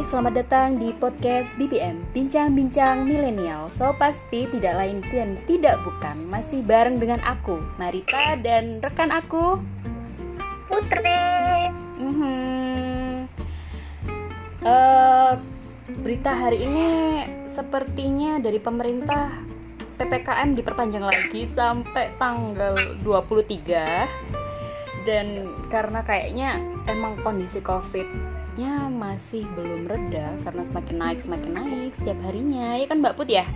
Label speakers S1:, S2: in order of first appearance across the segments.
S1: Hai, selamat datang di podcast BBM Bincang-bincang milenial. So pasti tidak lain dan tidak bukan Masih bareng dengan aku, Marita dan rekan aku
S2: Putri.
S1: Hmm uh, Berita hari ini sepertinya dari pemerintah PPKM diperpanjang lagi sampai tanggal 23 dan karena kayaknya emang kondisi covid nya masih belum reda karena semakin naik semakin naik setiap harinya ya kan Mbak Put ya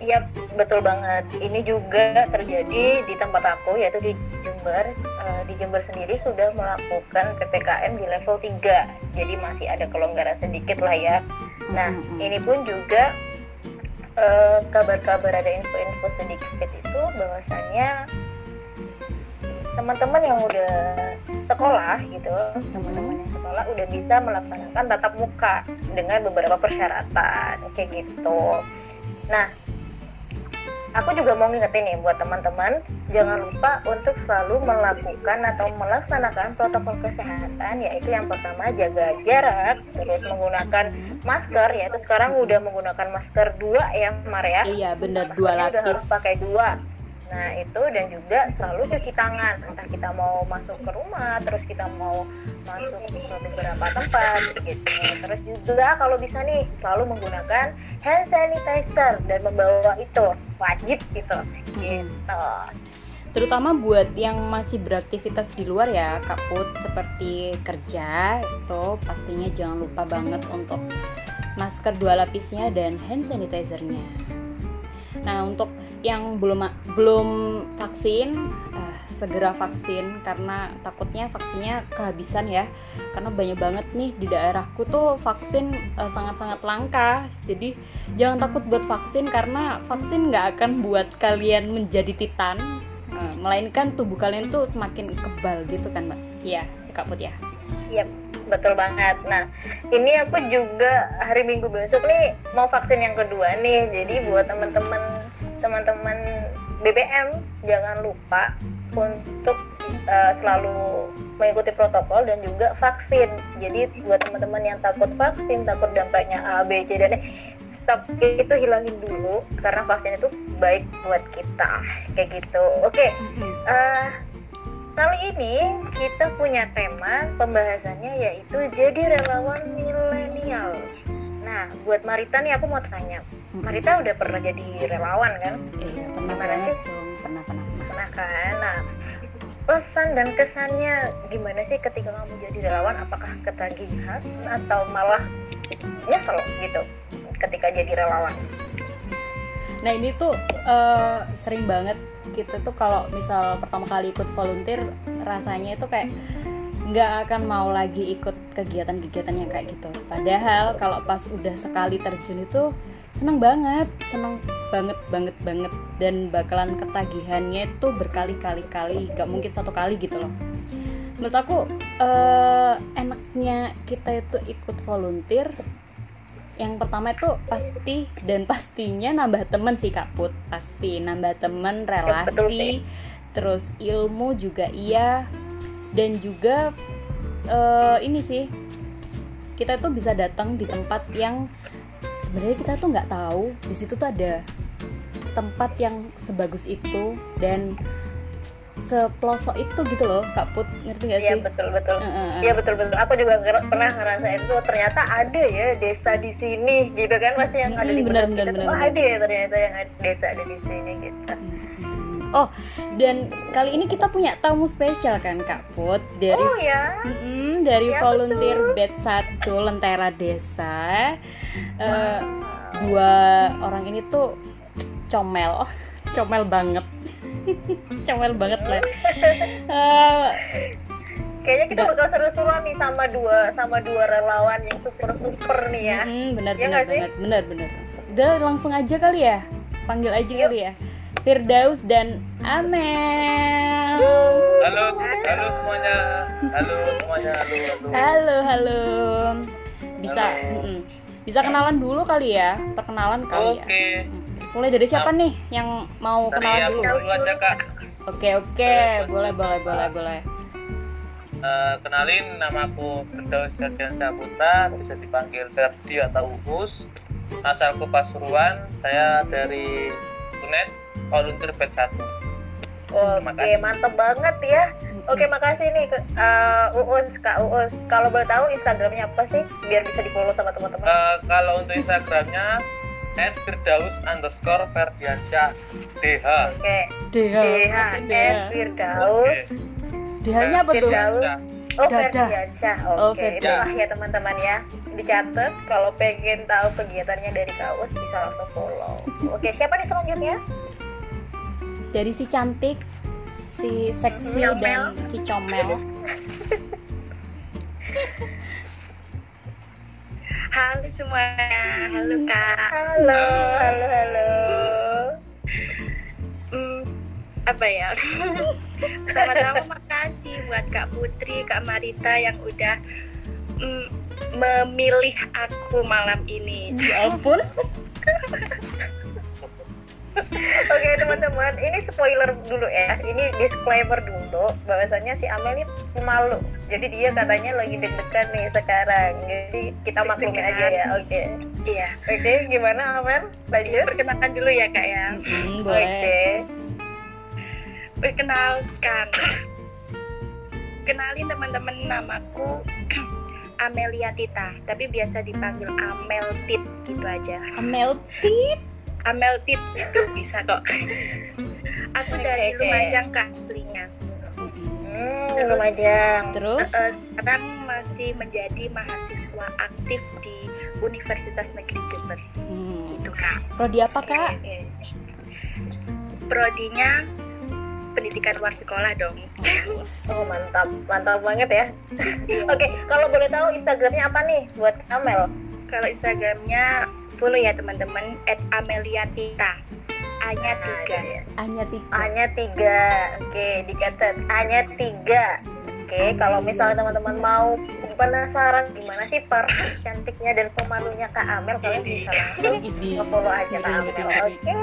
S2: Iya betul banget. Ini juga terjadi di tempat aku yaitu di Jember. Uh, di Jember sendiri sudah melakukan ppkm di level 3 jadi masih ada kelonggaran sedikit lah ya. Nah mm -hmm. ini pun juga uh, kabar-kabar ada info-info sedikit itu bahwasannya teman-teman yang udah sekolah gitu teman-teman yang sekolah udah bisa melaksanakan tatap muka dengan beberapa persyaratan kayak gitu. Nah aku juga mau ngingetin nih buat teman-teman jangan lupa untuk selalu melakukan atau melaksanakan protokol kesehatan yaitu yang pertama jaga jarak terus menggunakan masker yaitu sekarang udah menggunakan masker dua ya Maria
S1: iya benar dua lapis
S2: udah harus pakai dua Nah itu dan juga selalu cuci tangan entah kita mau masuk ke rumah terus kita mau masuk ke beberapa tempat gitu. Terus juga kalau bisa nih selalu menggunakan hand sanitizer dan membawa itu wajib gitu. Gitu.
S1: Terutama buat yang masih beraktivitas di luar ya Kak Put seperti kerja itu pastinya jangan lupa banget untuk masker dua lapisnya dan hand sanitizernya. Nah untuk yang belum belum vaksin uh, segera vaksin karena takutnya vaksinnya kehabisan ya karena banyak banget nih di daerahku tuh vaksin uh, sangat-sangat langka jadi jangan takut buat vaksin karena vaksin nggak akan buat kalian menjadi titan uh, melainkan tubuh kalian tuh semakin kebal gitu kan mbak iya kak Put ya
S2: Iya betul banget. Nah, ini aku juga hari Minggu besok nih mau vaksin yang kedua nih. Jadi buat teman-teman teman-teman BBM jangan lupa untuk uh, selalu mengikuti protokol dan juga vaksin. Jadi buat teman-teman yang takut vaksin, takut dampaknya A, B, C dan E, stop itu hilangin dulu karena vaksin itu baik buat kita. Kayak gitu. Oke. Okay. Uh, eh, kali ini kita punya tema pembahasannya yaitu jadi relawan milenial. Nah, buat Marita nih aku mau tanya Marita udah pernah jadi relawan kan?
S1: Iya, pernah gimana sih? Pernah, pernah, pernah.
S2: Pernah kan? Nah, pesan dan kesannya gimana sih ketika kamu jadi relawan? Apakah ketagihan atau malah nyesel gitu ketika jadi relawan?
S1: Nah ini tuh uh, sering banget kita tuh kalau misal pertama kali ikut volunteer rasanya itu kayak nggak akan mau lagi ikut kegiatan-kegiatan yang kayak gitu. Padahal kalau pas udah sekali terjun itu seneng banget seneng banget banget banget. Dan bakalan ketagihannya itu berkali-kali kali gak mungkin satu kali gitu loh. Menurut aku uh, enaknya kita itu ikut volunteer. Yang pertama itu pasti dan pastinya nambah temen sih kak Put. Pasti nambah temen relasi terus ilmu juga iya. Dan juga uh, ini sih kita itu bisa datang di tempat yang sebenarnya kita tuh nggak tahu di situ tuh ada tempat yang sebagus itu dan sepelosok itu gitu loh Kak Put ngerti gak
S2: iya, sih? Iya betul betul. Iya uh, uh. betul betul. Aku juga pernah ngerasain tuh ternyata ada ya desa di sini gitu kan masih yang ada di
S1: benar, benar, benar,
S2: benar, ada ya ternyata yang ada desa ada di sini gitu.
S1: Oh, dan kali ini kita punya tamu spesial kan Kak Put dari
S2: Oh ya.
S1: Mm, dari ya, volunteer bed 1 Lentera Desa. Uh, dua orang ini tuh comel. Comel banget. comel banget lah. Uh,
S2: Kayaknya kita bakal seru-seruan nih sama dua sama dua relawan yang super super nih ya.
S1: Mm, benar ya benar banget, benar benar. Udah langsung aja kali ya, panggil aja Yuk. kali ya. Firdaus dan Amel.
S3: Halo, halo semuanya. Halo semuanya. Halo, halo.
S1: Halo, halo. Bisa, halo. bisa kenalan dulu kali ya, perkenalan kali
S3: Oke. Okay.
S1: ya. Mulai dari siapa nih yang mau
S3: dari
S1: kenalan dulu?
S3: dulu aja kak.
S1: Oke, oke, boleh, boleh, boleh, boleh.
S3: Eh, kenalin namaku Firdaus Ferdian Saputra bisa dipanggil Ferdi atau Uus asalku Pasuruan saya dari Unet volunteer batch 1 Terima
S2: Oke,
S3: kasih.
S2: mantep banget ya. Oke, makasih nih ke uh, Uus, Kak Uus. Kalau boleh tahu Instagramnya apa sih? Biar bisa di-follow sama teman-teman.
S3: Eh, kalau untuk Instagramnya at Firdaus underscore Ferdiansyah DH
S2: Oke,
S1: DH
S2: DH. Firdaus.
S1: DH-nya apa tuh?
S2: Firdaus. Oh. Ferdiansyah. Oke, itulah ya teman-teman ya. Dicatat kalau pengen tahu kegiatannya dari Kak Uus bisa langsung follow. Oke, siapa nih selanjutnya?
S1: Jadi si cantik, si seksi
S2: Comel.
S1: dan si comel.
S4: Halo semuanya, halo kak.
S2: Halo, halo, halo.
S4: Hmm, apa ya? Pertama-tama makasih buat Kak Putri, Kak Marita yang udah mm, memilih aku malam ini.
S1: Ya ampun.
S2: Oke teman-teman, ini spoiler dulu ya. Ini disclaimer dulu, bahwasannya si Amel ini pemalu. Jadi dia katanya lagi deg-degan nih sekarang. Jadi kita maklumin aja ya. Oke.
S4: Iya.
S2: Oke, gimana Amel? Lanjut.
S4: Perkenalkan dulu ya kak ya.
S2: Oke.
S1: boleh.
S4: Perkenalkan. Kenalin teman-teman namaku Amelia Tita, tapi biasa dipanggil Amel Tit gitu aja.
S1: Amel tit.
S4: Amel Tit itu bisa kok. Aku dari. Lumajang kak aslinya.
S2: Hmm, Lumajang.
S1: Terus
S4: Eh, sekarang masih menjadi mahasiswa aktif di Universitas Negeri Jember
S1: hmm,
S4: gitu kak
S1: prodi apa kak?
S4: Prodinya pendidikan luar sekolah dong
S2: Oh mantap, mantap banget ya. Oke, kalau boleh tahu Instagramnya apa nih buat Amel?
S4: Kalau Instagramnya follow ya teman-teman at Amelia Tita A-nya tiga
S1: Anya tiga.
S2: A-nya tiga. Oke, dicatat. A-nya tiga. Oke, kalau misalnya teman-teman mau penasaran gimana sih partis cantiknya dan pemalunya Kak Amel, kalian bisa langsung
S1: Idi.
S2: nge-follow aja Kak Amel. Oke.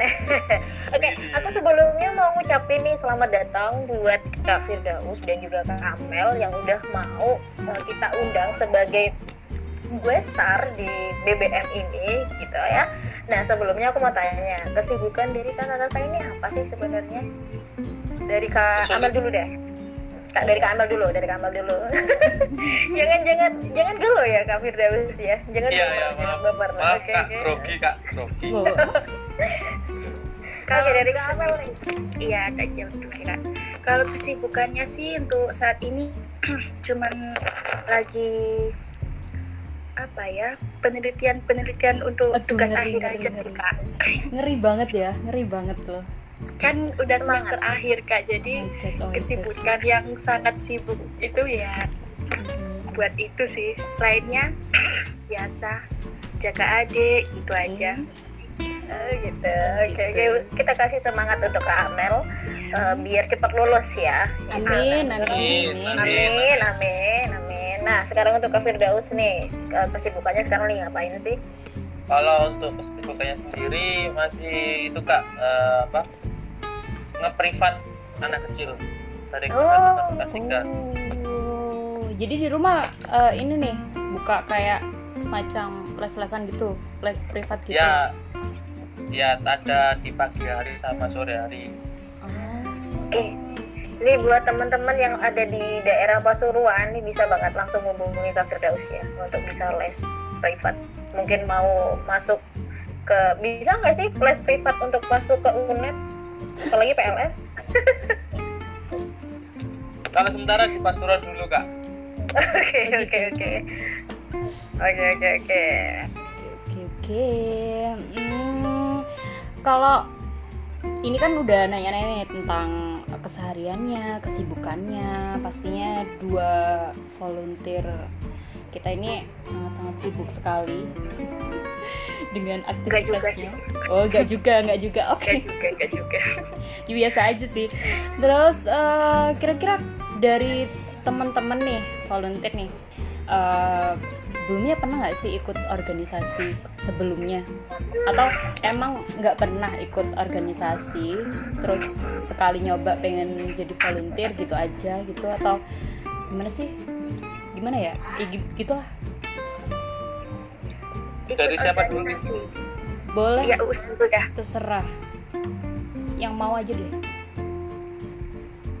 S2: Oke, aku sebelumnya mau ngucapin nih selamat datang buat Kak Firdaus dan juga Kak Amel yang udah mau uh, kita undang sebagai gue star di BBM ini gitu ya. Nah sebelumnya aku mau tanya kesibukan dari Kak Tata ini apa sih sebenarnya? Dari Kak. Amel dulu deh. Kak dari Kak Amel dulu, dari Kak Amel dulu. jangan jangan jangan gelo ya Kak Firdaus ya. Jangan
S3: iya
S2: baper,
S3: ya
S2: jangan
S3: maaf
S2: baper.
S3: maaf kak grogi kak.
S2: Oke dari Kak Amel nih.
S4: iya jauh dulu kak kalau kesibukannya sih untuk saat ini cuman lagi apa ya penelitian penelitian untuk
S1: Aduh,
S4: tugas
S1: ngeri,
S4: akhir
S1: ngeri,
S4: aja
S1: ngeri.
S4: sih kak
S1: Ngeri banget ya, ngeri banget loh.
S4: kan udah
S2: Semangat.
S4: semester akhir kak jadi
S1: Oh God, oh God.
S4: kesibukan yang sangat sibuk itu ya
S1: Hmm.
S4: buat itu sih lainnya biasa jaga adik gitu aja
S2: Oh, gitu. Oke, oke. Kita kasih semangat untuk Kak Amel eh, biar cepat lulus ya.
S1: Amin, amin,
S3: Amin,
S1: amin.
S2: Amin, amin, amin. Nah, sekarang untuk Kak Firdaus nih, eh, kesibukannya sekarang lagi ngapain sih?
S3: kalau untuk kesibukannya sendiri masih itu kak eh, apa ngeprivat anak kecil dari kelas satu sampai kelas tiga
S1: Oh, jadi di rumah eh, ini nih buka kayak semacam les-lesan gitu, les privat gitu.
S3: ya ya ada di pagi hari sama sore hari
S1: Oh.
S2: Oke. Ini buat teman-teman yang ada di daerah Pasuruan, ini bisa banget langsung menghubungi Kak Firdaus ya untuk bisa les privat. Mungkin mau masuk ke bisa nggak sih les privat untuk masuk ke UNED? Apalagi PLS?
S3: kalau sementara di Pasuruan dulu kak
S2: Oke, oke, oke. Oke, oke, oke.
S1: Oke oke. Hmm, kalau ini kan udah nanya-nanya tentang kesehariannya, kesibukannya, pastinya dua volunteer kita ini sangat-sangat sibuk sekali dengan
S4: juga
S1: aktivitasnya. Oh, enggak juga, enggak juga. Oke.
S4: Gak juga gak juga
S1: Ya, biasa aja sih. Terus eh, kira-kira dari teman-teman nih volunteer nih eh, sebelumnya pernah nggak sih ikut organisasi sebelumnya? Atau emang nggak pernah ikut organisasi terus sekali nyoba pengen jadi volunteer gitu aja gitu? Atau gimana sih? Gimana ya? Ya gi- gitulah.
S4: Ikut
S3: Dari siapa dulu?
S1: boleh.
S4: Ya us dulu dah.
S1: terserah. Yang mau aja deh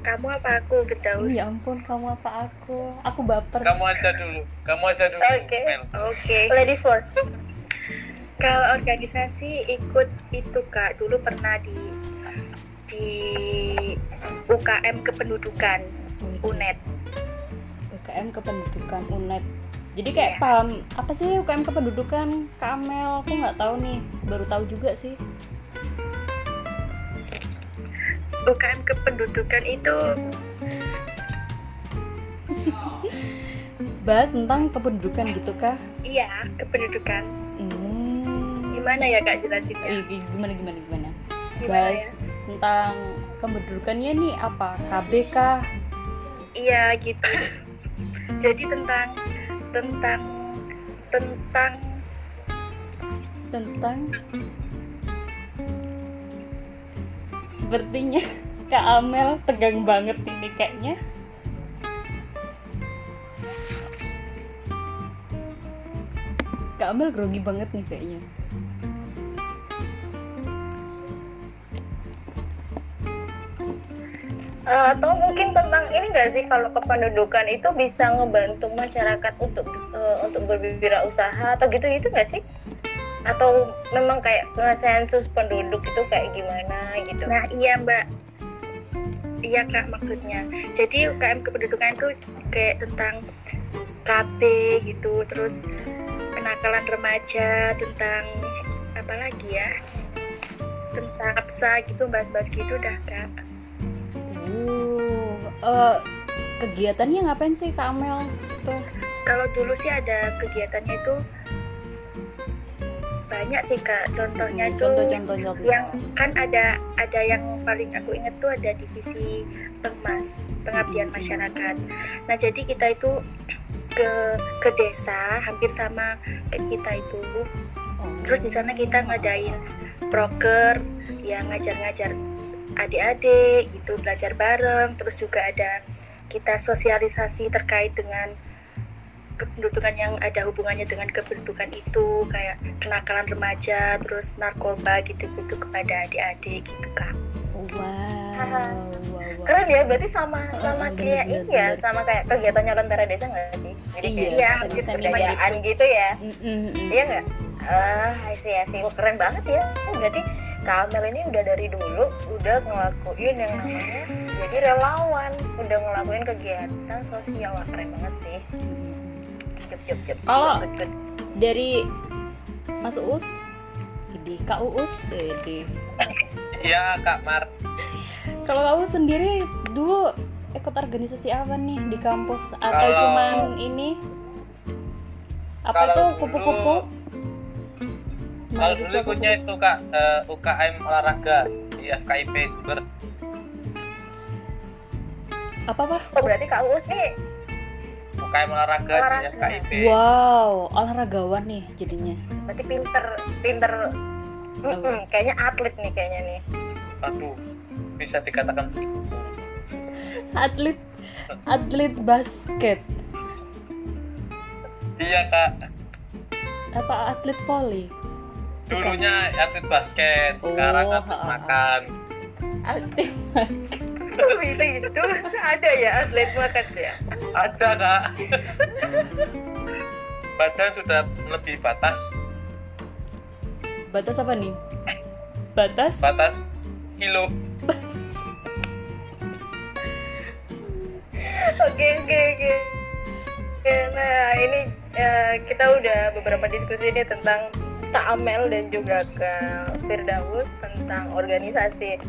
S4: Kamu apa aku Firdaus?
S1: ya ampun kamu apa aku aku baper
S3: Kamu aja dulu. Kamu aja dulu.
S2: Oke.
S4: Oke.
S2: ladies first
S4: Kalau organisasi ikut itu kak dulu pernah di di UKM kependudukan
S1: Wih,
S4: UNED.
S1: UKM kependudukan UNED jadi kayak
S4: Iya.
S1: paham apa sih UKM kependudukan Kamel aku nggak tahu nih baru tahu juga sih
S4: UKM kependudukan itu
S1: bahas tentang kependudukan gitu kah
S4: iya kependudukan.
S1: hmm.
S4: Gimana ya kak jelasinnya?
S1: Eh, gimana gimana gimana
S4: Gimana
S1: bahas
S4: ya?
S1: tentang kependudukannya nih apa KB kah
S4: Iya gitu. Jadi tentang tentang tentang
S1: tentang sepertinya Kak Amel tegang banget ini kayaknya. Kak Amel grogi banget nih kayaknya.
S2: Eh, atau mungkin tentang ini nggak sih kalau kependudukan itu bisa ngebantu masyarakat untuk eh, untuk berwirausaha atau gitu gitu nggak sih atau memang kayak ngesensus penduduk itu kayak gimana gitu?
S4: Nah iya mbak. Iya kak maksudnya. Jadi UKM kependudukan itu kayak tentang KB gitu Terus penakalan remaja Tentang apa lagi ya? Tentang APSA gitu bahas-bahas gitu dah kak.
S1: Uh, eh, kegiatannya ngapain sih Kak Amel? Tuh.
S4: Kalau dulu sih ada kegiatannya itu banyak sih kak. Contohnya itu
S1: contoh-contoh contoh
S4: yang kan ada ada yang paling aku inget tuh ada divisi pengmas pengabdian masyarakat. Nah jadi kita itu ke ke desa hampir sama kayak kita itu.
S1: Oh.
S4: terus di sana kita ngadain proker yang ngajar-ngajar adik-adik gitu belajar bareng. Terus juga ada kita sosialisasi terkait dengan kependudukan yang ada hubungannya dengan kependudukan itu kayak kenakalan remaja terus narkoba gitu-gitu kepada adik-adik gitu kak.
S1: Wow wow, wow.
S2: keren ya berarti sama sama
S1: Ah,
S2: kayak
S1: bener,
S2: ini ya
S1: bener.
S2: sama kayak kegiatannya lentera desa nggak sih? Jadi
S1: Iya,
S2: kayak
S4: Iya,
S2: pertanyaan gitu ya?
S1: Mm, mm, mm.
S2: iya nggak? Ah see, I see. Wah, keren banget ya. Oh, berarti Kamel ini udah dari dulu udah ngelakuin yang namanya jadi relawan. Udah ngelakuin kegiatan sosial. Wah, keren banget sih
S1: Kalau- dari Mas Uus Idi Kak Uus Idi
S3: Iya Kak Mar.
S1: kalau kamu sendiri dulu ikut organisasi apa nih di kampus? Atau
S3: Kalau-
S1: cuman ini? Apa tuh
S3: dulu-
S1: kupu-kupu?
S3: Kalau dulu ikutnya itu Kak eh, UKM olahraga di FKIP Jember.
S1: apa apa
S2: oh berarti Kak Uus nih
S3: UKM olahraga,
S2: Olahraga.
S3: di FKIP.
S1: wow olahragawan nih jadinya
S2: berarti pinter pinter Mm-mm, kayaknya atlet nih kayaknya nih
S3: Aduh, bisa dikatakan
S1: atlet atlet basket
S3: Iya Kak.
S1: apa atlet volley
S3: Dulunya atlet basket,
S1: Oh,
S3: sekarang atlet
S1: ha, ha.
S3: makan.
S1: atlet
S2: bisa gitu ada ya atlet makan ya
S3: Ada Kak. Badan sudah lebih batas,
S1: batas apa nih batas
S3: batas kilo.
S2: Oke oke oke. Nah ini eh, kita udah beberapa diskusi nih tentang Kak Amel dan juga Kak Firdaus tentang organisasi.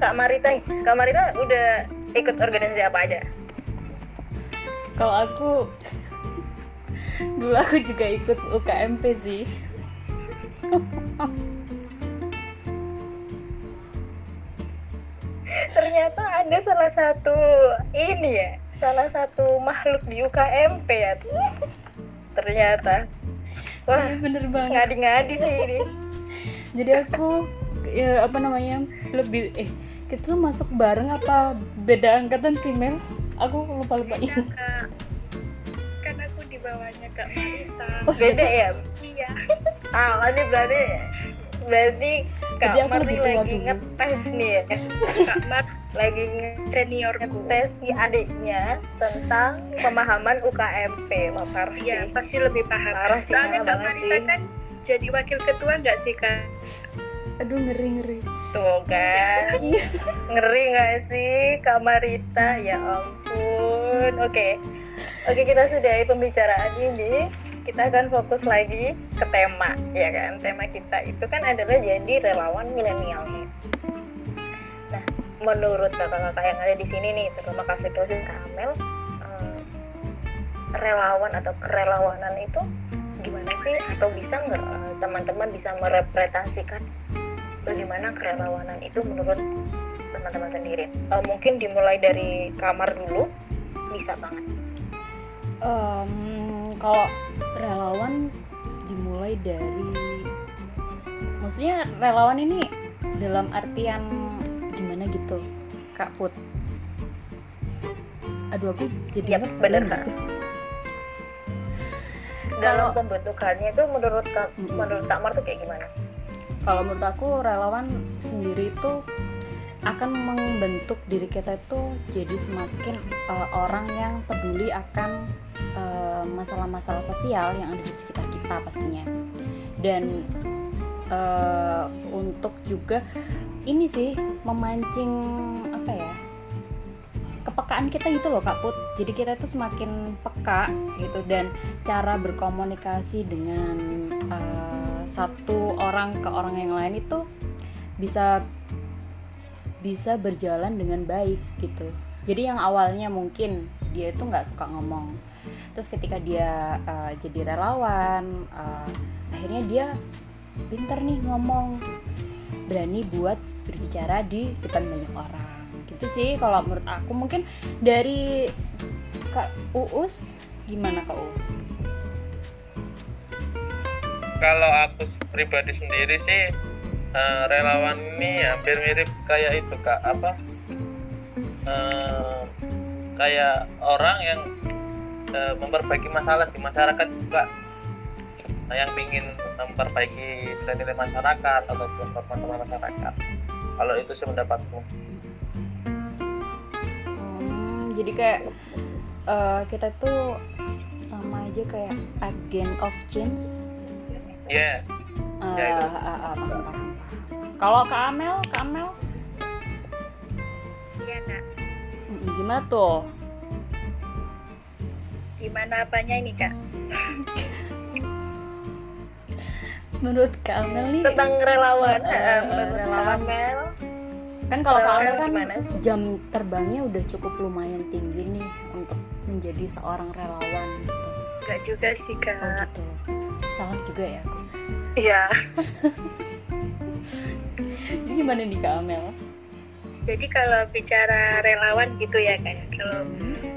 S2: Kak Marita, Kak Marita udah ikut organisasi apa aja?
S1: kalau aku dulu aku juga ikut UKMP sih
S2: Ternyata ada salah satu ini ya, salah satu makhluk di UKMP ya. Ternyata. Wah,
S1: Iya, bener banget
S2: ngadi-ngadi sih ini.
S1: jadi aku ya apa namanya lebih eh kita tuh masuk bareng apa beda angkatan sih Mel aku lupa lupa
S4: kak. Kan aku di bawahnya kak Marita.
S2: beda ya
S4: Iya.
S2: ah ini berarti berarti kak Mar lagi ngetes nih ya
S4: Kak Mar
S2: lagi
S4: seniorku.
S2: ngetes si adiknya tentang pemahaman UKMP wah parah
S4: Iya pasti lebih paham.
S2: Parah sih,
S4: Soalnya
S2: banget
S4: Marita kan jadi wakil ketua nggak sih kak?
S1: Aduh ngeri ngeri.
S2: Tuh kan.
S1: Iya.
S2: ngeri nggak sih Kak Marita ya ampun. Oke. Oke kita sudahi pembicaraan ini. Kita akan fokus lagi ke tema ya kan? Tema kita itu kan adalah jadi relawan milenial. Nih nah menurut kakak-kakak yang ada di sini nih terutama Kak dan Kak Amel eh, relawan atau kerelawanan itu gimana sih? Atau bisa nggak eh, teman-teman bisa merepresentasikan bagaimana kerelawanan itu menurut teman-teman sendiri Eh, mungkin dimulai dari kamar dulu bisa banget
S1: Em, kalau relawan dimulai dari maksudnya relawan ini dalam artian gimana gitu kak Put aduh aku jadi
S2: Yap,
S1: inget
S2: bener,
S1: gitu.
S2: Kak. dalam
S1: Kalau-
S2: pembentukannya itu menurut kak
S1: Mm-mm.
S2: menurut Kak Mar tuh kayak gimana
S1: kalau menurut aku relawan sendiri itu akan membentuk diri kita itu jadi semakin uh, orang yang peduli akan uh, masalah-masalah sosial yang ada di sekitar kita pastinya. Dan uh, untuk juga ini sih memancing apa ya kepekaan kita gitu loh Kak Put. Jadi kita tuh semakin peka gitu dan cara berkomunikasi dengan uh, satu orang ke orang yang lain itu bisa bisa berjalan dengan baik gitu. Jadi yang awalnya mungkin dia itu nggak suka ngomong. Terus ketika dia uh, jadi relawan uh, akhirnya dia pinter nih ngomong berani buat berbicara di depan banyak orang. Gitu sih kalau menurut aku. Mungkin dari kak Uus gimana kak Uus
S3: kalau aku pribadi sendiri sih eh, relawan ini hampir mirip kayak itu kak. Apa? Eh, kayak orang yang eh, memperbaiki masalah di masyarakat juga. Nah, yang ingin memperbaiki nilai-nilai masyarakat ataupun permasalahan masyarakat. Kalau itu sih pendapatku.
S1: Hmm, jadi kayak eh, kita tuh sama aja kayak agen of change.
S3: Ya
S1: Eh,
S3: Ya, itu.
S1: paham, paham. Kalau Kak Amel, Kak Amel,
S4: Iya kak.
S1: mm, gimana tuh?
S4: Gimana apanya ini kak?
S1: Menurut Kak Amel nih,
S2: tentang relawan
S1: Eh, eh,
S2: eh, menurut Kak
S1: relawan.
S2: Amel
S1: kan kalau Kak Amel kan
S2: gimana
S1: jam terbangnya udah cukup lumayan tinggi nih untuk menjadi seorang relawan gitu.
S4: Enggak juga sih
S1: Oh
S4: kak.
S1: gitu. Salah juga ya aku.
S4: Iya.
S1: Jadi gimana nih Kak Amel?
S4: Jadi kalau bicara relawan gitu ya kayak kalau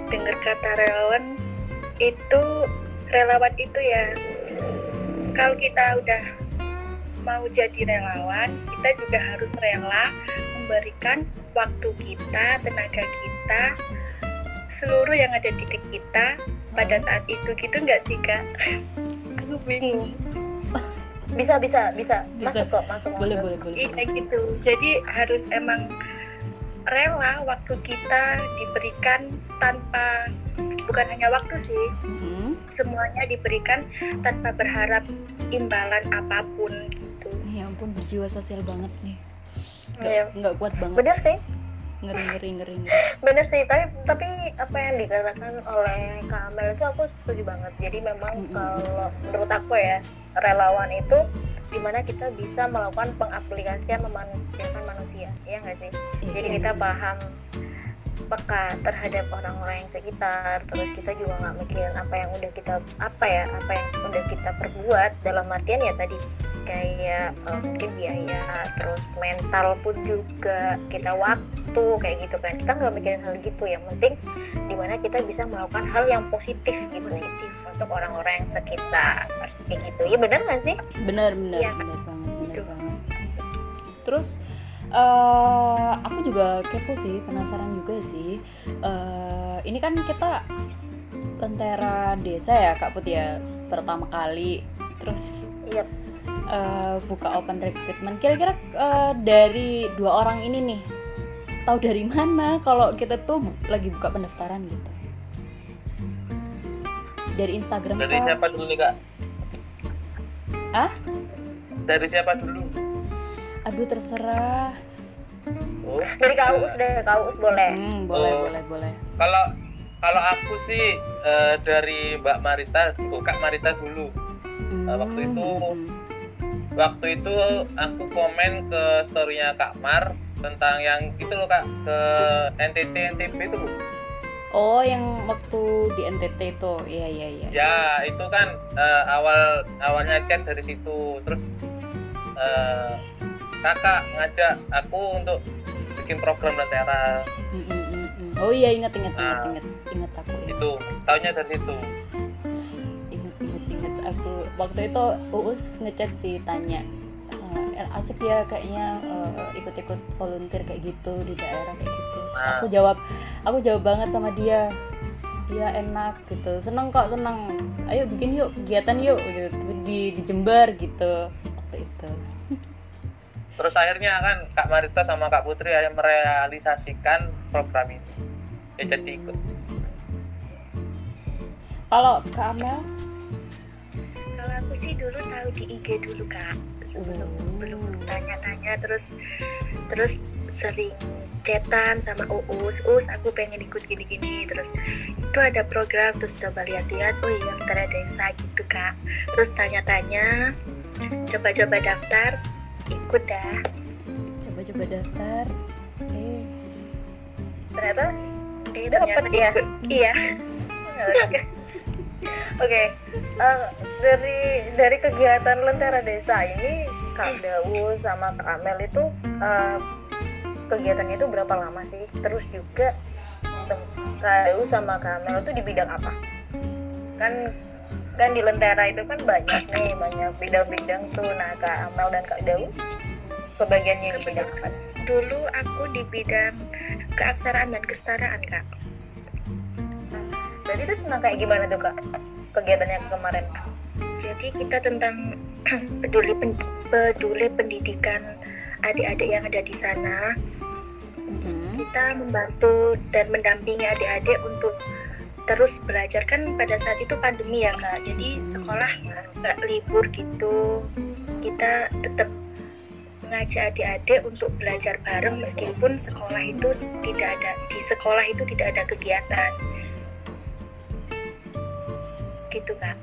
S4: dengar kata relawan itu relawan itu ya kalau kita udah mau jadi relawan kita juga harus rela memberikan waktu kita tenaga kita seluruh yang ada di diri kita pada saat itu gitu nggak sih kak aku bingung
S2: bisa bisa bisa
S1: Bisa.
S2: masuk kok masuk
S1: Boleh,
S2: masuk.
S1: boleh, boleh.
S4: iya gitu jadi harus emang rela waktu kita diberikan tanpa bukan hanya waktu sih
S1: Mm-mm.
S4: semuanya diberikan tanpa berharap imbalan apa pun gitu
S1: Ya ampun berjiwa sosial banget nih. Nggak,
S2: Iya.
S1: nggak kuat banget.
S2: bener sih
S1: Ngeri ngeri ngeri ngeri.
S2: bener sih tapi tapi apa yang dikatakan oleh Kak Amel itu aku setuju banget jadi memang
S1: Mm-mm.
S2: kalau menurut aku ya relawan itu di mana kita bisa melakukan pengaplikasian memanusiakan manusia ya nggak sih
S1: Iya,
S2: jadi
S1: iya,
S2: kita
S1: iya.
S2: paham peka terhadap orang-orang yang sekitar. Terus kita juga nggak mikirin apa yang udah kita apa ya apa yang udah kita perbuat. Dalam artian ya tadi kayak eh, mungkin biaya terus mental pun juga kita waktu kayak gitu kan. Kita nggak mikirin hal gitu. Yang penting di mana kita bisa melakukan hal yang positif gitu. Positif. Untuk orang-orang yang sekitar. Kayak gitu. Ya benar nggak sih?
S1: Benar benar
S4: Iya,
S1: benar banget benar
S4: Gitu.
S1: banget. Terus eh aku juga kepo sih penasaran juga sih Eh, ini kan kita lentera desa ya Kak Put ya pertama kali terus
S2: Iya.
S1: eh, buka open recruitment kira-kira eh, dari dua orang ini nih tahu dari mana kalau kita tuh bu- lagi buka pendaftaran gitu dari Instagram
S3: Dari
S1: kah?
S3: siapa dulu nih kak?
S1: ah
S3: Dari siapa dulu?
S1: Aduh terserah
S3: Oh,
S2: Dari Kaus deh, Kaus boleh.
S1: hmm, boleh
S3: Oh.
S1: boleh boleh
S3: kalau kalau aku sih eh, dari Mbak Marita, oh, Kak Marita dulu.
S1: Hmm,
S3: waktu itu-
S1: hmm, hmm.
S3: Waktu itu aku komen ke storynya Kak Mar tentang yang itu loh Kak ke NTT NTB itu loh.
S1: oh yang waktu di NTT itu iya iya iya
S3: Ya itu kan eh, awal awalnya chat dari situ terus eh, kakak ngajak aku untuk bikin program lentera
S1: Mm, mm, mm, oh iya ingat ingat ingat
S3: Ah.
S1: ingat ingat aku ingat.
S3: itu tahunya dari situ.
S1: inget inget inget aku waktu itu uus ngechat sih tanya "Eh, asik ya kayaknya eh, ikut-ikut volunteer kayak gitu di daerah kayak gitu Terus
S3: Nah.
S1: aku jawab aku jawab banget sama dia iya enak gitu seneng kok seneng ayo bikin yuk kegiatan yuk gitu di, di Jember gitu waktu itu
S3: Terus akhirnya kan Kak Marita sama Kak Putri yang merealisasikan program ini. Ya jadi ikut.
S1: kalau Kak Amel
S4: Kalau aku sih dulu tahu di IG dulu kak sebelum
S1: Oh.
S4: belum tanya-tanya terus terus sering chatan sama Uus Uus aku pengen ikut gini-gini terus itu ada program terus coba lihat-lihat oh iya ada desa gitu kak terus tanya-tanya coba-coba daftar ikut dah
S1: coba-coba daftar eh
S2: Ternyata
S4: eh ternyata
S2: ya?
S4: iya
S2: Oke. Oke. Eh, dari dari kegiatan Lentera Desa ini Kak Dawu sama Kak Amel itu eh, kegiatannya itu berapa lama sih? Terus juga Kak Dawu sama Kak Amel itu di bidang apa? Kan kan di Lentera itu kan banyak nih, banyak bidang-bidang tuh. Nah, Kak Amel dan Kak Dawu kebagiannya di bidang apa?
S4: dulu aku di bidang keaksaraan dan kesetaraan kak
S2: Berarti itu tentang kayak gimana tuh Kak? Kegiatannya kemarin.
S4: Jadi kita tentang peduli pen- peduli pendidikan adik-adik yang ada di sana.
S1: mm-mm.
S4: Kita membantu dan mendampingi adik-adik untuk terus belajar kan pada saat itu pandemi ya kak. Jadi sekolah nggak libur gitu. Kita tetap mengajak adik-adik untuk belajar bareng meskipun sekolah itu tidak ada di sekolah itu tidak ada kegiatan. Gitu kak.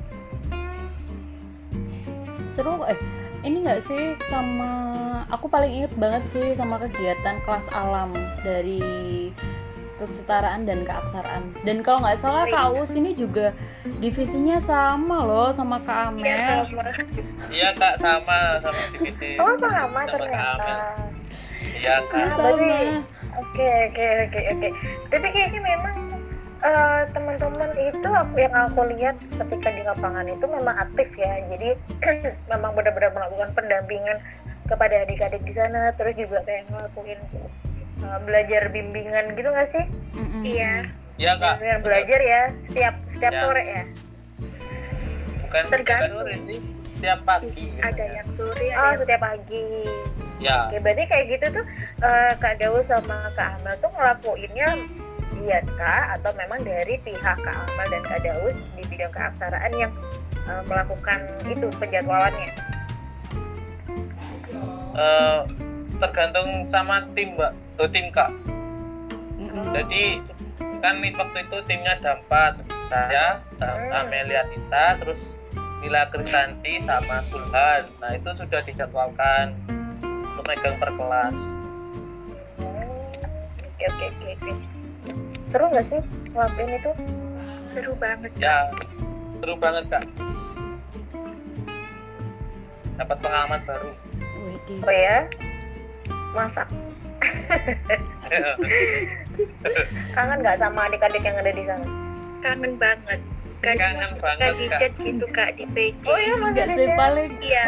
S1: seru eh ini nggak sih sama aku paling inget banget sih sama kegiatan kelas alam dari kesetaraan dan keaksaraan dan kalau nggak salah Kak Us ini juga divisinya sama loh sama Kak Amel
S4: Iya sama.
S3: Iya Kak sama sama divisi.
S2: Oh sama
S3: Sama Kak
S2: ternyata.
S3: Amel. Iya Kak.
S1: Sama
S2: Oke oke oke oke. Tapi kayaknya memang eh, teman-teman itu aku- yang aku lihat ketika di lapangan itu memang aktif ya. Jadi memang benar-benar melakukan pendampingan kepada adik-adik di sana. Terus juga kayak ngelakuin eh, belajar bimbingan gitu nggak sih?
S1: Mm-mm.
S4: Iya.
S3: Iya Kak.
S2: Bimbingan belajar ya setiap setiap
S3: Ya.
S2: sore ya.
S3: Bukan
S4: Tergantung.
S3: sore sih. Setiap pagi.
S4: Ada yang sore,
S2: Oh
S4: ada yang
S2: setiap pagi.
S3: Ya.
S2: Oke, berarti kayak gitu tuh eh, Kak Dawu sama Kak Amel tuh ngelakuinnya giat Kak atau memang dari pihak Kak Amel dan Kak Dawu di bidang keaksaraan yang eh, melakukan itu penjadwalannya.
S3: Eh, tergantung sama tim Mbak. Oh, tim Kak.
S1: Mm-mm.
S3: Jadi kan waktu itu timnya ada empat saya
S2: Hmm.
S3: sama Amelia Tita terus Nila Kristanti sama Sulhan nah itu sudah dijadwalkan untuk megang per kelas
S2: Hmm, Oke oke oke oke. Seru nggak sih ngelakuin itu?
S4: seru banget
S3: ya seru banget kak dapat pengalaman baru.
S2: Oh ya, masak. Kangen nggak sama adik-adik yang ada di sana?
S4: kangen banget kan
S3: Kangen banget,
S4: di
S3: Kak.
S4: chat gitu kak di VC
S2: Oh iya masih
S1: Enggak
S2: ada chat?
S1: paling
S4: iya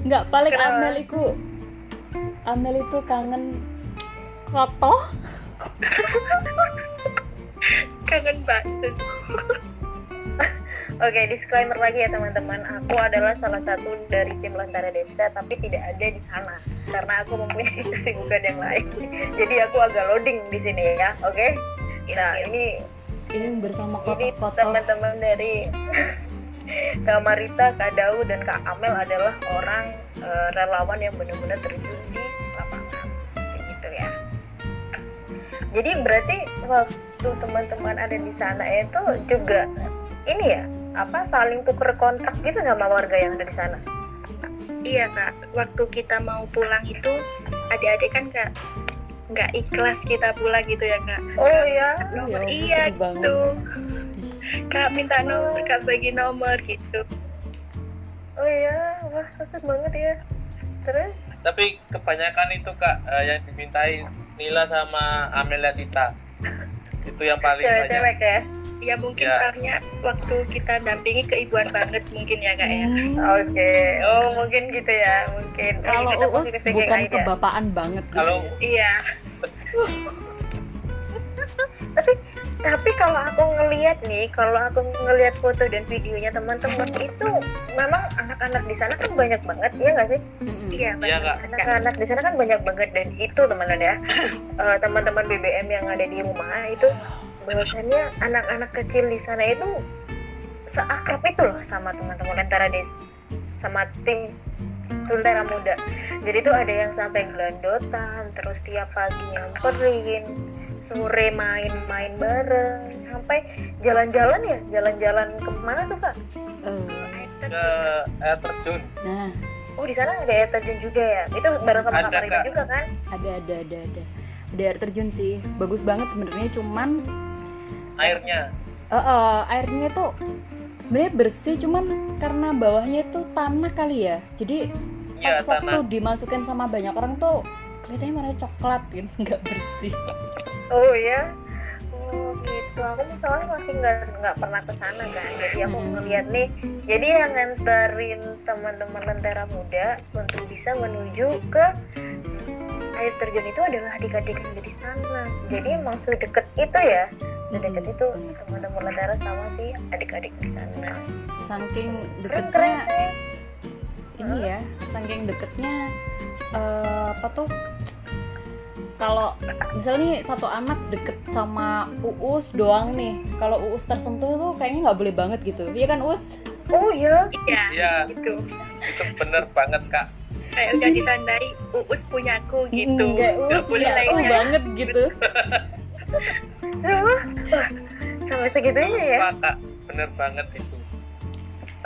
S1: nggak paling
S2: Kenapa?
S1: Amel itu Amel itu kangen koto
S4: kangen bakso
S2: Oke, disclaimer lagi ya teman-teman. Aku adalah salah satu dari tim Lentera Desa, tapi tidak ada di sana karena aku mempunyai kesibukan yang lain. Jadi aku agak loading di sini ya, oke? Nah, ini
S1: ini bersama
S2: ini
S1: kotak-kotak
S2: teman-teman dari Kak Marita, Kak Dau, dan Kak Amel adalah orang eh, relawan yang benar-benar terjun di lapangan, kayak gitu ya. Jadi berarti waktu teman-teman ada di sana itu juga ini ya apa saling tuker kontak gitu sama warga yang ada di sana.
S4: iya kak. Waktu kita mau pulang itu adik-adik kan kak nggak ikhlas kita pulang gitu ya kak.
S2: Oh ya,
S4: nomor
S1: Ya,
S4: iya
S1: banget.
S4: gitu kak minta nomor kak bagi nomor gitu.
S2: Oh ya, wah khusus banget ya. Terus?
S3: Tapi kebanyakan itu kak eh, yang dimintai Nila sama Amelia Tita itu yang paling banyak
S2: cewek-cewek ya.
S4: ya mungkin
S3: Ya.
S4: soalnya waktu kita dampingi keibuan banget mungkin ya kak ya
S1: Hmm,
S2: Oke, oh mungkin gitu ya, mungkin.
S1: Kalau
S2: kita
S1: uus bukan
S2: aja.
S1: kebapaan banget gitu
S3: Kalau-
S1: ya.
S4: iya
S2: tapi tapi kalau aku ngelihat nih kalau aku ngelihat foto dan videonya teman-teman itu memang anak-anak di sana kan banyak banget ya nggak sih
S4: iya
S3: Iya, Kak.
S4: Kak.
S2: anak-anak di sana kan banyak banget dan itu teman-teman ya eh, teman-teman BBM yang ada di rumah itu bahwasannya anak-anak kecil di sana itu seakrab itu loh sama teman-teman Lentera Des sama tim Lentera Muda jadi tuh ada yang sampai gelandotan terus tiap pagi nyamperin sore main-main bareng sampai jalan-jalan ya? Jalan-jalan ke mana tuh kak?
S1: Eh,
S3: ke air terjun.
S1: Nah.
S2: Oh di sana ada air terjun juga ya? Itu bareng sama
S3: Ada,
S2: kak Marina juga kan?
S1: Ada ada ada ada. Ada air terjun sih. Bagus banget sebenarnya cuman
S3: airnya.
S1: Eh, eh, airnya tuh sebenarnya bersih cuman karena bawahnya itu tanah kali ya. Jadi
S3: ya
S1: pas waktu
S3: tanah
S1: dimasukin sama banyak orang tuh kelihatannya warna coklat gitu nggak bersih
S2: Oh ya, oh gitu. Aku misalnya masih nggak nggak pernah ke sana kan. Jadi aku
S1: Hmm.
S2: ngeliat nih. Jadi yang nganterin teman-teman lentera muda untuk bisa menuju ke air terjun itu adalah adik-adik yang di sana. Jadi emang sedeket itu ya. Sedekat
S1: Mm-mm,
S2: itu teman-teman lentera sama si adik-adik di sana.
S1: saking
S2: Keren keren
S1: deketnya
S2: sih.
S1: Ini ya saking deketnya eh, apa tuh? Kalau misalnya nih satu anak deket sama uus doang nih kalau uus tersentuh tuh kayaknya nggak boleh banget gitu. Iya kan uus?
S2: Oh ya,
S4: iya.
S3: Iya.
S4: gitu.
S3: Itu bener banget kak.
S4: Kayak udah ditandai uus punyaku gitu.
S1: nggak uus
S4: boleh
S1: ya
S4: lain.
S1: tuh
S4: ya.
S1: banget gitu.
S2: Wah, wah, sampai segitunya ya.
S3: Kak bener banget itu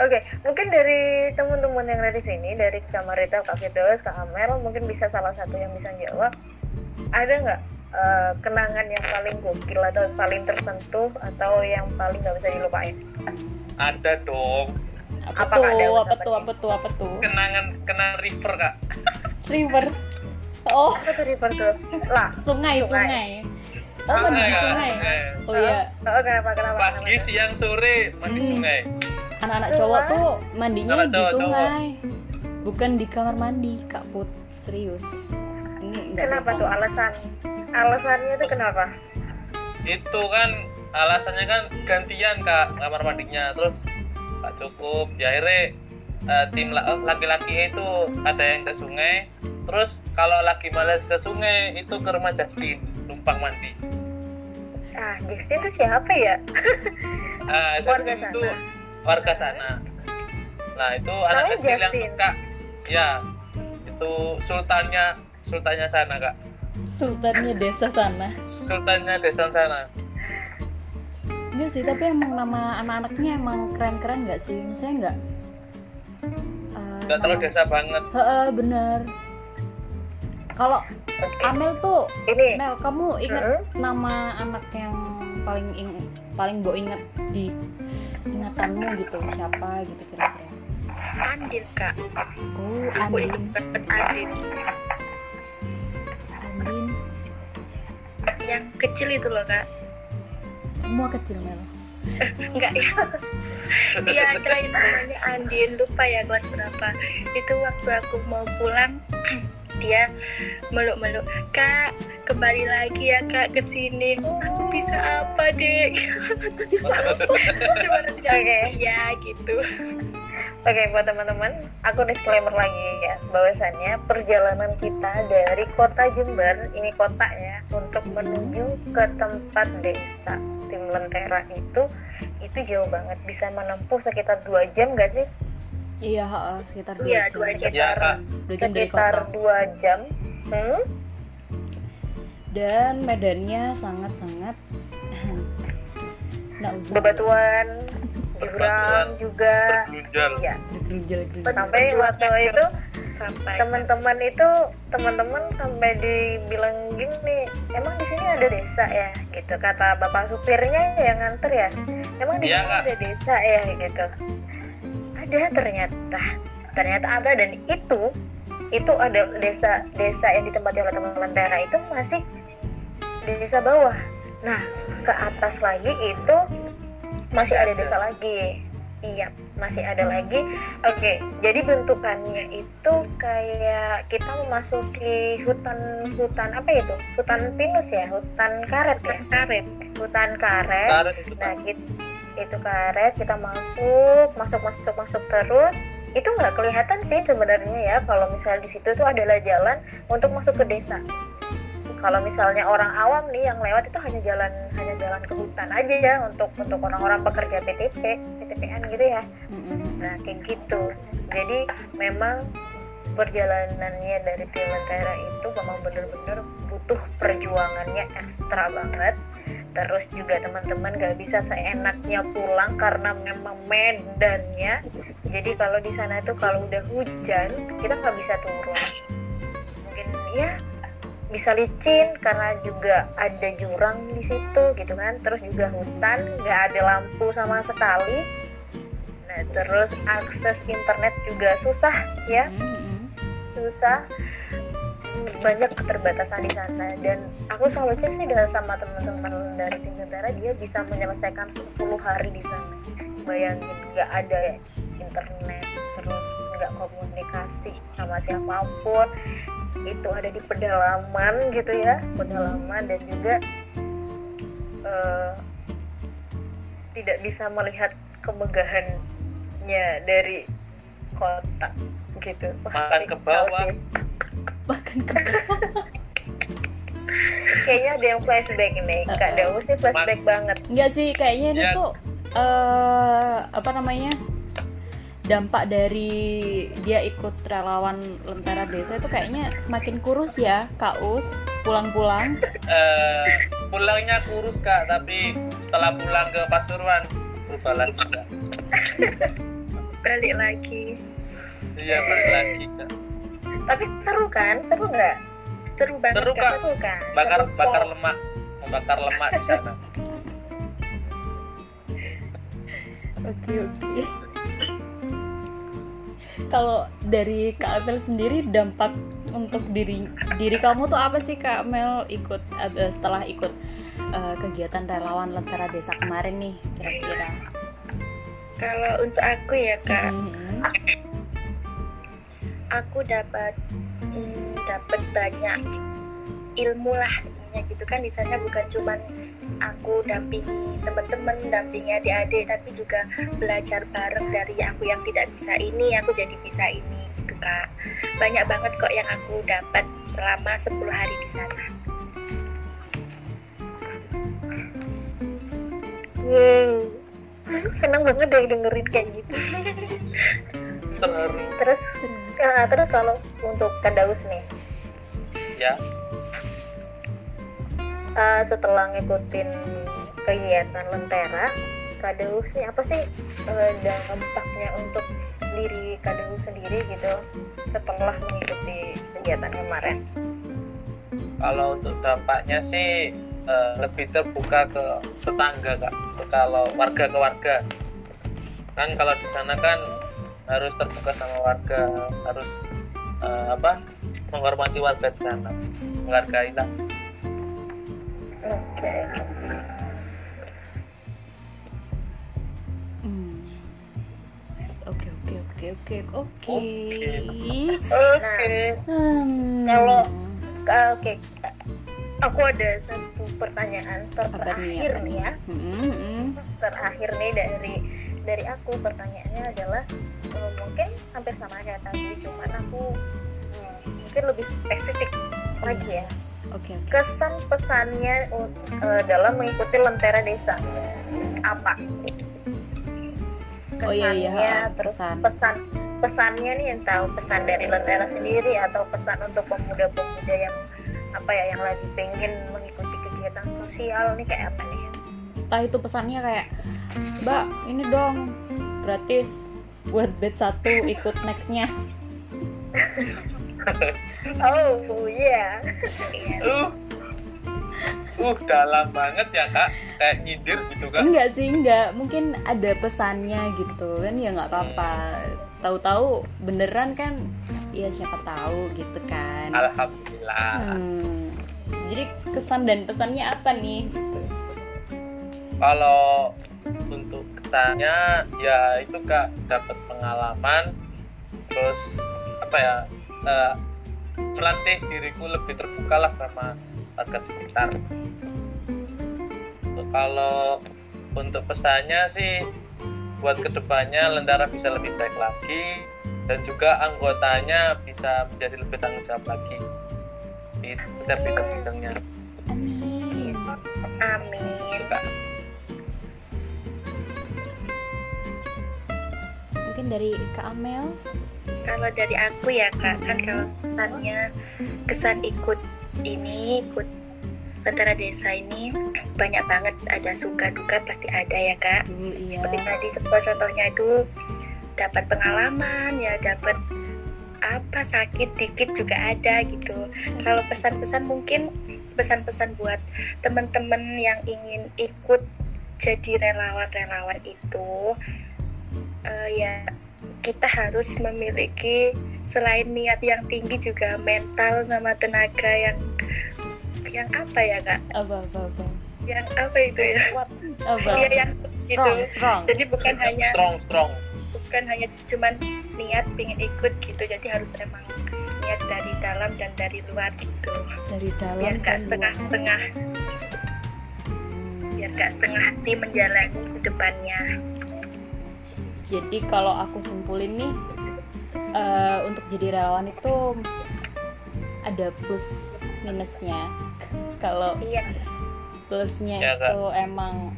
S2: Oke, mungkin dari teman-teman yang ada di sini, dari Kak Marita, Kak Firdaus, Kak Amel, mungkin bisa salah satu yang bisa jawab. Ada nggak eh, kenangan yang paling gokil atau paling tersentuh atau yang paling nggak bisa dilupain?
S3: ada dong
S1: apa
S2: ada
S1: tuh
S2: usaha
S1: apa tuh apa tuh apa tuh
S3: kenangan kenangan river kak
S1: river oh
S2: Apa tuh river tuh? Lah,
S1: sungai
S2: Sungai.
S1: sungai oh mandi sungai
S3: Eh,
S1: oh iya
S2: oh kenapa kenapa?
S3: pagi
S2: kenapa?
S3: siang sore mandi
S1: Hmm.
S3: sungai
S1: anak-anak cowok tuh mandinya
S3: Anak
S1: di
S3: cowok,
S1: sungai. Bukan di kamar mandi kak put. Serius. Ini nggak
S2: Kenapa tuh alasan? Alasannya tuh kenapa?
S3: itu kan alasannya kan gantian kak kamar mandinya. Terus tak cukup. Ya akhirnya eh, tim la- laki-laki itu ada yang ke sungai. Terus kalau lagi males ke sungai itu ke rumah Justin numpang mandi.
S2: Ah, Justin tuh siapa ya?
S3: ah
S2: Warga
S3: Justin itu
S2: sana.
S3: Warga sana nah itu anak
S2: Namanya
S3: kecil yang suka ya itu sultannya sultannya sana kak
S1: sultannya desa sana
S3: sultannya desa sana
S1: Enggak sih, tapi emang nama anak-anaknya emang keren-keren nggak sih? Misalnya nggak? eh,
S3: nggak terlalu
S1: nama-
S3: desa banget
S1: Heeh, bener. Kalau. Amel tuh,
S2: Ini
S1: Mel, kamu ingat
S2: Heeh.
S1: nama anak yang paling ing paling bo inget di ingatanmu gitu? Siapa gitu kira-kira?
S4: Andin kak
S1: Oh,
S4: aku
S1: Andin.
S4: Andin
S1: Andin.
S4: yang kecil itu loh kak
S1: Semua kecil Mel.
S4: enggak ya iya yang namanya Andin lupa ya kelas berapa itu waktu aku mau pulang dia meluk-meluk kak kembali lagi ya kak ke sini aku bisa apa deh cuma
S2: Oke.
S4: iya gitu
S2: Oke buat teman-teman, aku disclaimer lagi ya bahwasannya perjalanan kita dari kota Jember, ini kotanya, untuk menuju ke tempat desa tim Lentera itu itu jauh banget, bisa menempuh sekitar dua jam gak sih?
S1: Iya, ha, sekitar dua
S4: Iya,
S1: jam.
S4: dua jam.
S3: Ya, Kak.
S1: Dua jam
S2: Sekitar dua jam. Hmm?
S1: Dan medannya sangat-sangat usah.
S2: Bebatuan, jurang juga. Ya,
S1: Gerunjal-gerunjal.
S2: sampai waktu itu
S4: sampai
S2: teman-teman itu teman-teman sampai dibilang gini emang di sini ada desa ya gitu kata bapak supirnya yang nganter ya emang di
S3: Iya,
S2: sini
S3: Kak.
S2: ada desa ya gitu ada ternyata. Ternyata ada dan itu itu ada desa desa yang ditempati oleh teman-teman Tera itu masih desa bawah. Nah ke atas lagi itu masih ada desa lagi. Iya masih ada lagi. Oke, jadi bentukannya itu kayak kita memasuki hutan hutan apa itu? Hutan pinus ya, hutan karet ya,
S4: karet.
S2: Hutan karet.
S3: karet itu
S2: Nah,
S3: kan
S2: gitu, itu karet kita masuk, masuk, masuk, masuk terus. Itu nggak kelihatan sih sebenarnya ya kalau misalnya di situ tuh adalah jalan untuk masuk ke desa. Kalau misalnya orang awam nih yang lewat itu hanya jalan hanya jalan ke hutan aja ya untuk untuk orang-orang pekerja PTP, PTPN gitu ya. Nah, kayak gitu. Jadi memang perjalanannya dari Tilentera itu memang bener-bener butuh perjuangannya ekstra banget. Terus juga teman-teman gak bisa seenaknya pulang karena memang medannya. Jadi kalau di sana itu kalau udah hujan kita nggak bisa turun. Mungkin ya bisa licin karena juga ada jurang di situ gitu kan. Terus juga hutan nggak ada lampu sama sekali. Nah, terus akses internet juga susah ya, susah. Banyak keterbatasan di sana dan aku selalu cek sih dengan sama teman-teman dari tim tentara dia bisa menyelesaikan 10 hari di sana. Bayangin nggak ada internet, terus nggak komunikasi sama siapa pun. Itu ada di pedalaman gitu ya, pedalaman dan juga eh, tidak bisa melihat kemegahannya dari kota gitu.
S3: Makan ke bawah.
S2: Kayaknya ada yang flashback nih. Kak
S1: Uh-uh.
S2: Daus nih flashback banget.
S1: Enggak sih, kayaknya ini
S3: Ya.
S1: tuh eh apa namanya? dampak dari dia ikut relawan Lentera Desa itu kayaknya semakin kurus ya, Kak Us. Pulang-pulang.
S3: Eh, pulangnya kurus kak tapi setelah pulang ke Pasuruan berubah lagi kak
S4: balik lagi
S3: iya balik lagi kak
S2: Tapi seru kan? Seru nggak?
S4: seru banget
S3: Seru.
S4: Kak.
S2: Seru kan?
S3: bakar
S2: Seru,
S3: bakar lemak membakar lemak di sana
S1: Oke, oke. Kalau dari Kak Amel sendiri dampak untuk diri diri kamu tuh apa sih Kak Mel ikut eh, setelah ikut eh, kegiatan relawan Lentera Desa kemarin nih kira-kira?
S4: kalau untuk aku ya kak
S1: Mhm.
S4: Aku dapat mm, dapat banyak ilmu lah intinya gitu kan di sana bukan cuman aku dampingi teman-teman dampingi adik-adik tapi juga belajar bareng dari aku yang tidak bisa ini aku jadi bisa ini gitu kak banyak banget kok yang aku dapat selama 10 hari di sana
S2: Wow. Seneng banget deh dengerin kayak gitu. Terus, eh, terus kalau untuk Kak Daus nih,
S3: ya.
S2: Eh, setelah ngikutin kegiatan Lentera, Kak Daus nih apa sih eh, dampaknya untuk diri Kak Daus sendiri gitu setelah mengikuti kegiatan kemarin?
S3: kalau untuk dampaknya sih eh, lebih terbuka ke tetangga kak. Kalau warga ke warga. Kan kalau di sana kan harus terbuka sama warga harus eh, apa menghormati warga di sana menghargai lah
S2: Oke.
S1: Hmm. Oke oke oke oke oke
S3: Oke.
S1: Hmm.
S2: Kalau- oke aku ada satu pertanyaan terakhir nih ya
S1: Hmm, hmm.
S2: terakhir nih dari dari aku pertanyaannya adalah eh, mungkin hampir sama kayak tadi cuman aku hmm, mungkin lebih spesifik lagi ya.
S1: Oke oke.
S2: Kesan pesannya eh, dalam mengikuti lentera desa. Apa?
S1: Oh, iya, iya,
S2: Kesannya, terus
S1: pesan.
S2: pesan pesannya nih yang tahu pesan dari lentera sendiri atau pesan untuk pemuda-pemuda yang apa ya yang lagi pengen mengikuti kegiatan sosial nih kayak apa nih
S1: entah itu pesannya kayak mbak ini dong gratis buat batch satu ikut nextnya
S2: oh iya
S3: Uh. Uh, dalam banget ya kak, kayak nyindir gitu kan?
S1: enggak sih enggak mungkin ada pesannya gitu kan ya nggak apa-apa tahu-tahu beneran kan ya siapa tahu gitu kan
S3: Alhamdulillah.
S1: Hmm. jadi kesan dan pesannya apa nih
S3: Kalau untuk kesannya ya itu kak dapat pengalaman, terus apa ya eh, melatih diriku lebih terbuka lah sama warga sekitar. Untuk kalau untuk pesannya sih buat ke depannya Lentera bisa lebih baik lagi dan juga anggotanya bisa menjadi lebih tanggung jawab lagi di setiap bidang-bidangnya.
S1: amin
S2: amin
S1: mungkin dari Kak Amel
S4: Kalau dari aku ya kak, kan kalau kesannya kesan ikut ini, ikut Lentera Desa ini banyak banget ada suka duka pasti ada ya kak.
S1: dulu iya
S4: Seperti tadi sebuah contohnya itu dapat pengalaman ya, dapat apa sakit dikit juga ada gitu. Kalau pesan-pesan mungkin pesan-pesan buat teman-teman yang ingin ikut jadi relawan-relawan itu eh, ya kita harus memiliki selain niat yang tinggi juga mental sama tenaga yang yang apa ya kak?
S1: Apa apa apa?
S4: Yang apa itu ya?
S1: Apa
S4: Iya, yang
S1: strong
S4: gitu.
S1: Strong
S4: jadi bukan hanya
S3: Strong, strong.
S4: bukan hanya cuman niat pengen ikut gitu jadi harus emang niat dari dalam dan dari luar gitu.
S1: Dari dalam
S4: biar
S1: dan
S4: gak setengah-setengah. Biar gak setengah hati menjalani ke depannya
S1: jadi kalau aku simpulin nih eh, untuk jadi relawan itu ada plus minusnya. Kalau
S4: iya.
S1: plusnya
S3: Ya, Kak.
S1: itu emang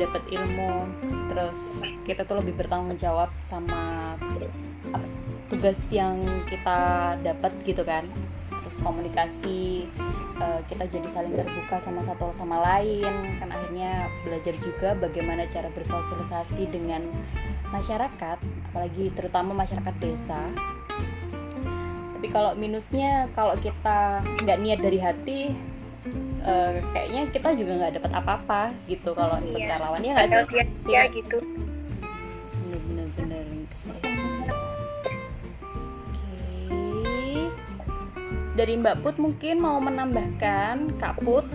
S1: dapat ilmu terus kita tuh lebih bertanggung jawab sama tugas yang kita dapat gitu kan. Terus komunikasi eh, kita jadi saling terbuka sama satu sama lain. Kan akhirnya belajar juga bagaimana cara bersosialisasi dengan masyarakat apalagi terutama masyarakat desa. Tapi kalau minusnya kalau kita nggak niat dari hati eh, kayaknya kita juga nggak dapat apa-apa gitu kalau ikut
S4: Iya.
S1: relawan. Ya nggak sih? Iya.
S4: gitu.
S1: Bener-bener dari Mbak Put mungkin mau menambahkan Kak Put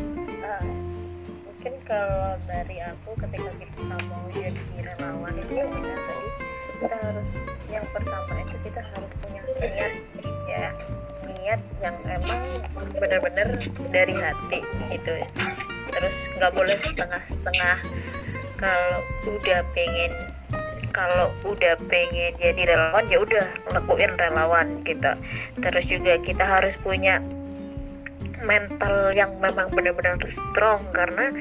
S2: mungkin kalau dari aku ketika kita mau jadi relawan itu yang benar kita harus yang pertama itu kita harus punya niat ya. Niat yang emang benar-benar dari hati gitu. Terus nggak boleh setengah-setengah kalau udah pengen kalau udah pengen jadi relawan ya udah ngelakuin relawan gitu. Terus juga kita harus punya mental yang memang benar-benar strong karena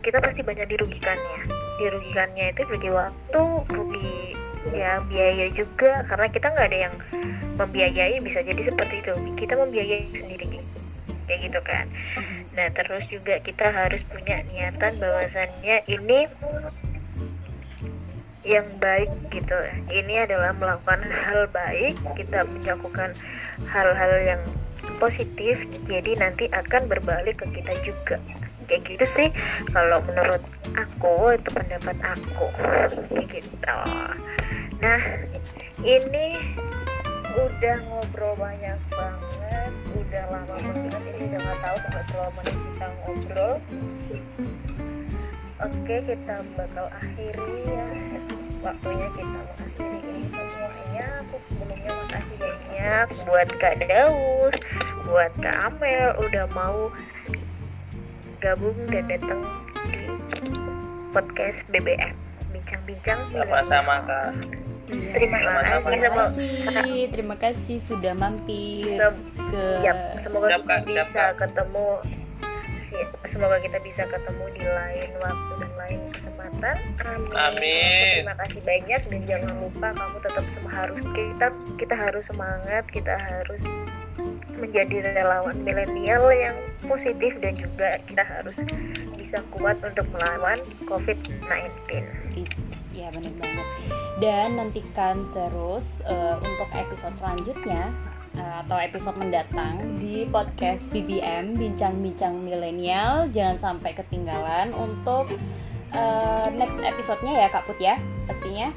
S2: kita pasti banyak dirugikannya. Dirugikannya itu rugi waktu rugi ya biaya juga karena kita nggak ada yang membiayai bisa jadi seperti itu. Kita membiayai sendiri kayak gitu kan. Nah terus juga kita harus punya niatan bahwasannya ini yang baik gitu. Ini adalah melakukan hal baik kita melakukan hal-hal yang positif jadi nanti akan berbalik ke kita juga. Kayak gitu sih kalau menurut aku itu pendapat aku. Kayak gitu. Nah ini udah ngobrol banyak banget udah lama banget ini udah nggak tahu sampai berapa menit kita ngobrol. Oke kita bakal akhiri ya. Waktunya kita mengakhiri ini semua sebelumnya makasih banyak buat Kak Daus, buat Kak Amel udah mau gabung dan datang di podcast BBM bincang-bincang
S3: sama-sama kak
S1: Iya.
S2: Terima kasih
S1: Terima kasih, terima kasih sudah mampir
S2: Se-
S1: ke
S2: Yap, semoga
S3: Siap,
S2: kita.
S3: Siap,
S2: bisa
S3: Kak.
S2: ketemu semoga kita bisa ketemu di lain waktu dan lain kesempatan. Amin.
S3: Amin.
S2: Terima kasih banyak dan jangan lupa kamu tetap harus kita kita harus semangat, kita harus menjadi relawan milenial yang positif dan juga kita harus bisa kuat untuk melawan COVID-19.
S1: Ya benar banget. Dan nantikan terus eh, untuk episode selanjutnya atau episode mendatang di podcast BBM Bincang-bincang Milenial. Jangan sampai ketinggalan untuk eh, next episode-nya ya Kak Put ya pastinya.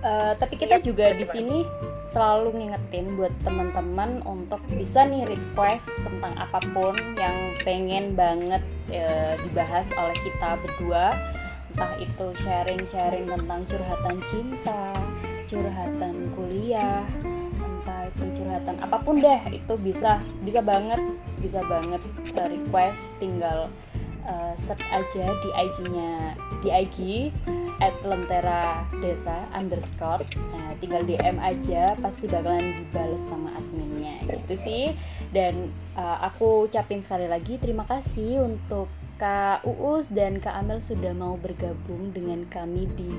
S1: Eh, tapi kita
S2: Iya,
S1: juga di sini selalu ngingetin buat teman-teman untuk bisa nih request tentang apa pun yang pengen banget eh, dibahas oleh kita berdua entah itu sharing-sharing tentang curhatan cinta, curhatan kuliah, entah itu curhatan apa pun deh itu bisa bisa banget bisa banget eh, request tinggal eh, search aja di IG-nya di IG at lentera desa underscore. Nah, tinggal DM aja pasti bakalan dibales sama adminnya. Gitu sih. Dan eh, aku ucapin sekali lagi terima kasih untuk Kak Uus dan Kak Amel sudah mau bergabung dengan kami di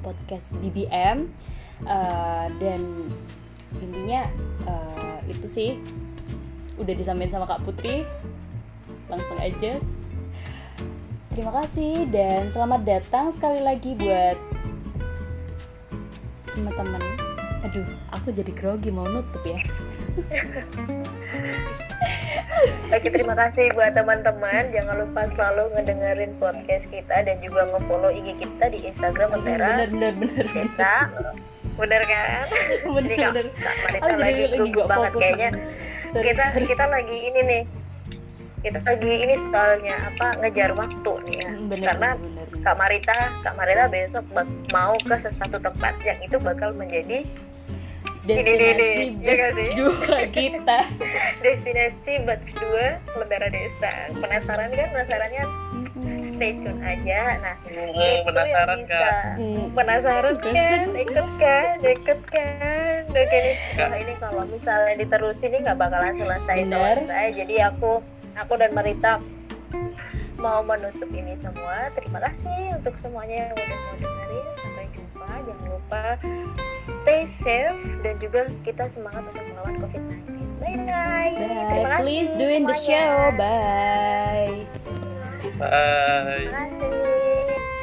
S1: podcast BBM Eh, dan intinya eh, itu sih. Udah disampaikan sama Kak Putri. Langsung aja. Terima kasih dan selamat datang sekali lagi buat teman-teman. Aduh aku jadi grogi mau nutup ya.
S2: Oke, terima kasih buat teman-teman. Jangan lupa selalu ngedengerin podcast kita dan juga nge-follow IG kita di Instagram Mentera
S1: bener bener bener
S2: Desa. Bener kan?
S1: bener
S2: Jadi Kak,
S1: bener
S2: Kak Marita
S1: jadi
S2: lagi gugup banget
S1: fokus.
S2: kayaknya.
S1: Sorry,
S2: Kita
S1: sorry.
S2: kita lagi ini nih. Kita lagi ini soalnya apa ngejar waktu nih ya.
S1: Mm, bener,
S2: Karena
S1: bener, bener.
S2: Kak Marita, Kak Marita besok mau ke sesuatu tempat yang itu bakal menjadi Ini, ini,
S1: destinasi
S2: ini. Iya
S1: batch dua kita
S2: destinasi batch 2 Lentera Desa. Penasaran kan? Penasarannya stay tune aja. Nah,
S3: Hmm,
S2: itu
S3: penasaran
S2: yang bisa.
S3: Kak.
S1: Hmm.
S2: penasaran kan? Ikut kan? Ikut kan? Oke nih wah ini kalau misalnya diterusin ini nggak bakalan selesai selesai. Jadi aku aku dan Marita mau menutup ini semua. Terima kasih untuk semuanya yang udah mau dengerin. Sampai jumpa. Jangan lupa stay safe dan juga kita semangat untuk melawan covid-19. Bye bye. Terima
S1: Bye.
S2: kasih
S1: Please doing the show. Bye.
S3: Bye.
S2: Terima kasih.